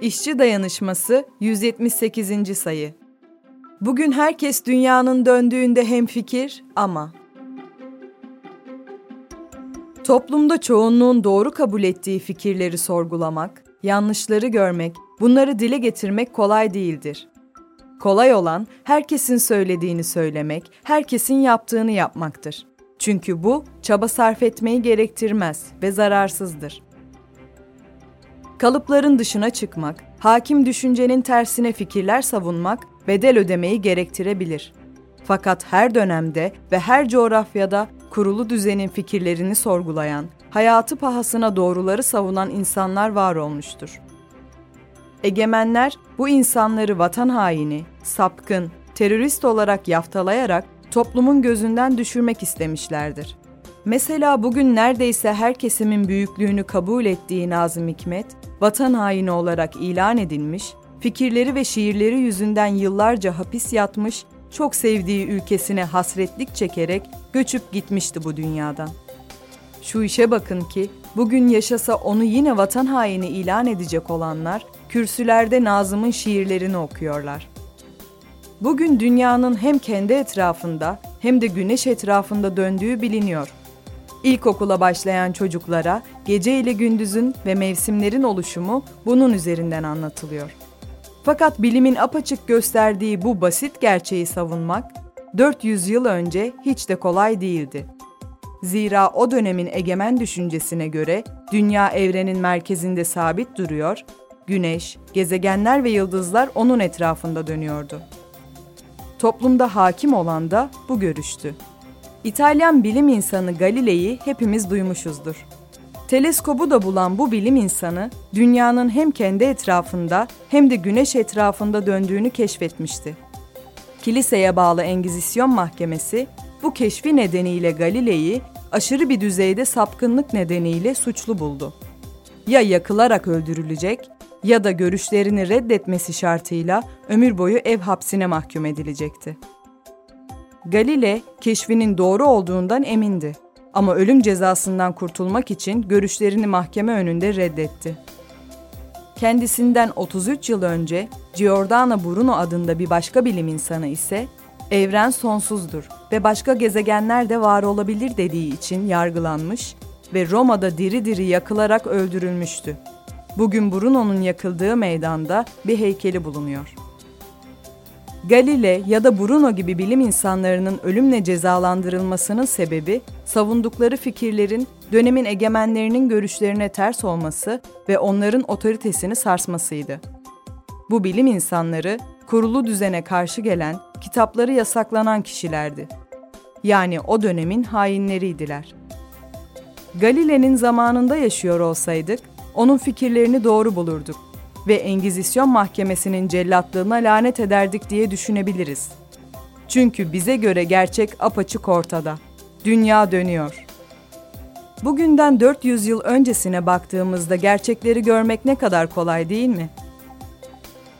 İşçi Dayanışması 178. sayı. Bugün herkes dünyanın döndüğünde hemfikir ama Toplumda çoğunluğun doğru kabul ettiği fikirleri sorgulamak, yanlışları görmek, bunları dile getirmek kolay değildir. Kolay olan herkesin söylediğini söylemek, herkesin yaptığını yapmaktır. Çünkü bu çaba sarf etmeyi gerektirmez ve zararsızdır. Kalıpların dışına çıkmak, hakim düşüncenin tersine fikirler savunmak bedel ödemeyi gerektirebilir. Fakat her dönemde ve her coğrafyada kurulu düzenin fikirlerini sorgulayan, hayatı pahasına doğruları savunan insanlar var olmuştur. Egemenler bu insanları vatan haini, sapkın, terörist olarak yaftalayarak toplumun gözünden düşürmek istemişlerdir. Mesela bugün neredeyse her kesimin büyüklüğünü kabul ettiği Nazım Hikmet, vatan haini olarak ilan edilmiş, fikirleri ve şiirleri yüzünden yıllarca hapis yatmış, çok sevdiği ülkesine hasretlik çekerek göçüp gitmişti bu dünyadan. Şu işe bakın ki bugün yaşasa onu yine vatan haini ilan edecek olanlar kürsülerde Nazım'ın şiirlerini okuyorlar. Bugün dünyanın hem kendi etrafında hem de güneş etrafında döndüğü biliniyor. İlkokula başlayan çocuklara gece ile gündüzün ve mevsimlerin oluşumu bunun üzerinden anlatılıyor. Fakat bilimin apaçık gösterdiği bu basit gerçeği savunmak 400 yıl önce hiç de kolay değildi. Zira o dönemin egemen düşüncesine göre dünya evrenin merkezinde sabit duruyor, güneş, gezegenler ve yıldızlar onun etrafında dönüyordu. Toplumda hakim olan da bu görüştü. İtalyan bilim insanı Galilei'yi hepimiz duymuşuzdur. Teleskobu da bulan bu bilim insanı dünyanın hem kendi etrafında hem de güneş etrafında döndüğünü keşfetmişti. Kiliseye bağlı Engizisyon Mahkemesi bu keşfi nedeniyle Galilei'yi aşırı bir düzeyde sapkınlık nedeniyle suçlu buldu. Ya yakılarak öldürülecek ya da görüşlerini reddetmesi şartıyla ömür boyu ev hapsine mahkum edilecekti. Galile keşfinin doğru olduğundan emindi ama ölüm cezasından kurtulmak için görüşlerini mahkeme önünde reddetti. Kendisinden 33 yıl önce Giordano Bruno adında bir başka bilim insanı ise evren sonsuzdur ve başka gezegenler de var olabilir dediği için yargılanmış ve Roma'da diri diri yakılarak öldürülmüştü. Bugün Bruno'nun yakıldığı meydanda bir heykeli bulunuyor. Galile ya da Bruno gibi bilim insanlarının ölümle cezalandırılmasının sebebi savundukları fikirlerin dönemin egemenlerinin görüşlerine ters olması ve onların otoritesini sarsmasıydı. Bu bilim insanları kurulu düzene karşı gelen, kitapları yasaklanan kişilerdi. Yani o dönemin hainleriydiler. Galile'nin zamanında yaşıyor olsaydık, onun fikirlerini doğru bulurduk ve Engizisyon Mahkemesi'nin cellatlığına lanet ederdik diye düşünebiliriz. Çünkü bize göre gerçek apaçık ortada. Dünya dönüyor. Bugünden 400 yıl öncesine baktığımızda gerçekleri görmek ne kadar kolay değil mi?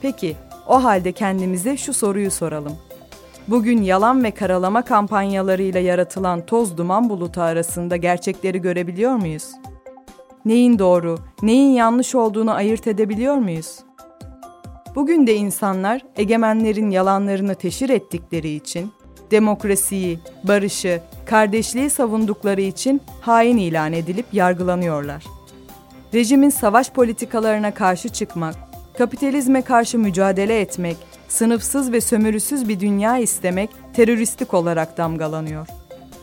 Peki, o halde kendimize şu soruyu soralım. Bugün yalan ve karalama kampanyalarıyla yaratılan toz duman bulutu arasında gerçekleri görebiliyor muyuz? Neyin doğru, neyin yanlış olduğunu ayırt edebiliyor muyuz? Bugün de insanlar egemenlerin yalanlarını teşhir ettikleri için, demokrasiyi, barışı, kardeşliği savundukları için hain ilan edilip yargılanıyorlar. Rejimin savaş politikalarına karşı çıkmak, kapitalizme karşı mücadele etmek, sınıfsız ve sömürüsüz bir dünya istemek teröristik olarak damgalanıyor.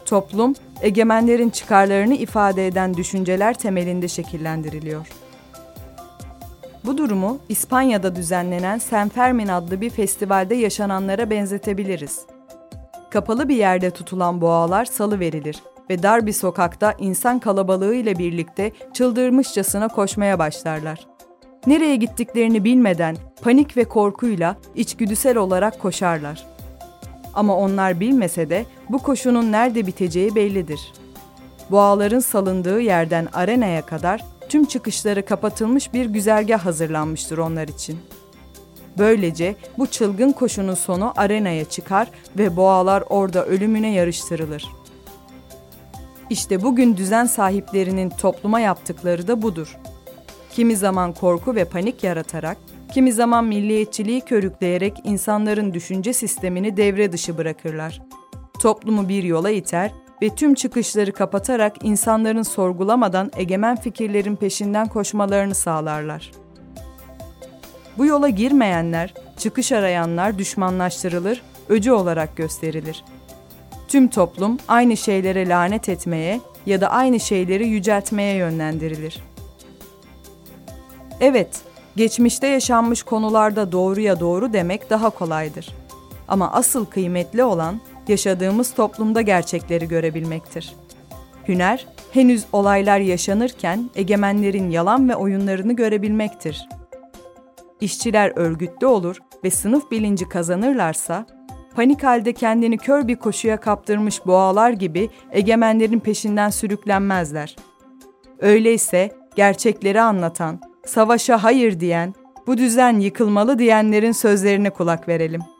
Toplum egemenlerin çıkarlarını ifade eden düşünceler temelinde şekillendiriliyor. Bu durumu İspanya'da düzenlenen San Fermin adlı bir festivalde yaşananlara benzetebiliriz. Kapalı bir yerde tutulan boğalar salı verilir ve dar bir sokakta insan kalabalığı ile birlikte çıldırmışçasına koşmaya başlarlar. Nereye gittiklerini bilmeden panik ve korkuyla içgüdüsel olarak koşarlar. Ama onlar bilmese de bu koşunun nerede biteceği bellidir. Boğaların salındığı yerden arenaya kadar tüm çıkışları kapatılmış bir güzergah hazırlanmıştır onlar için. Böylece bu çılgın koşunun sonu arenaya çıkar ve boğalar orada ölümüne yarıştırılır. İşte bugün düzen sahiplerinin topluma yaptıkları da budur. kimi zaman korku ve panik yaratarak, kimi zaman milliyetçiliği körükleyerek insanların düşünce sistemini devre dışı bırakırlar. Toplumu bir yola iter ve tüm çıkışları kapatarak insanların sorgulamadan egemen fikirlerin peşinden koşmalarını sağlarlar. Bu yola girmeyenler, çıkış arayanlar düşmanlaştırılır, öcü olarak gösterilir. Tüm toplum aynı şeylere lanet etmeye ya da aynı şeyleri yüceltmeye yönlendirilir. Evet, geçmişte yaşanmış konularda doğruya doğru demek daha kolaydır. Ama asıl kıymetli olan yaşadığımız toplumda gerçekleri görebilmektir. Hüner, henüz olaylar yaşanırken egemenlerin yalan ve oyunlarını görebilmektir. İşçiler örgütlü olur ve sınıf bilinci kazanırlarsa, panik halde kendini kör bir koşuya kaptırmış boğalar gibi egemenlerin peşinden sürüklenmezler. Öyleyse gerçekleri anlatan, savaşa hayır diyen, bu düzen yıkılmalı diyenlerin sözlerine kulak verelim.''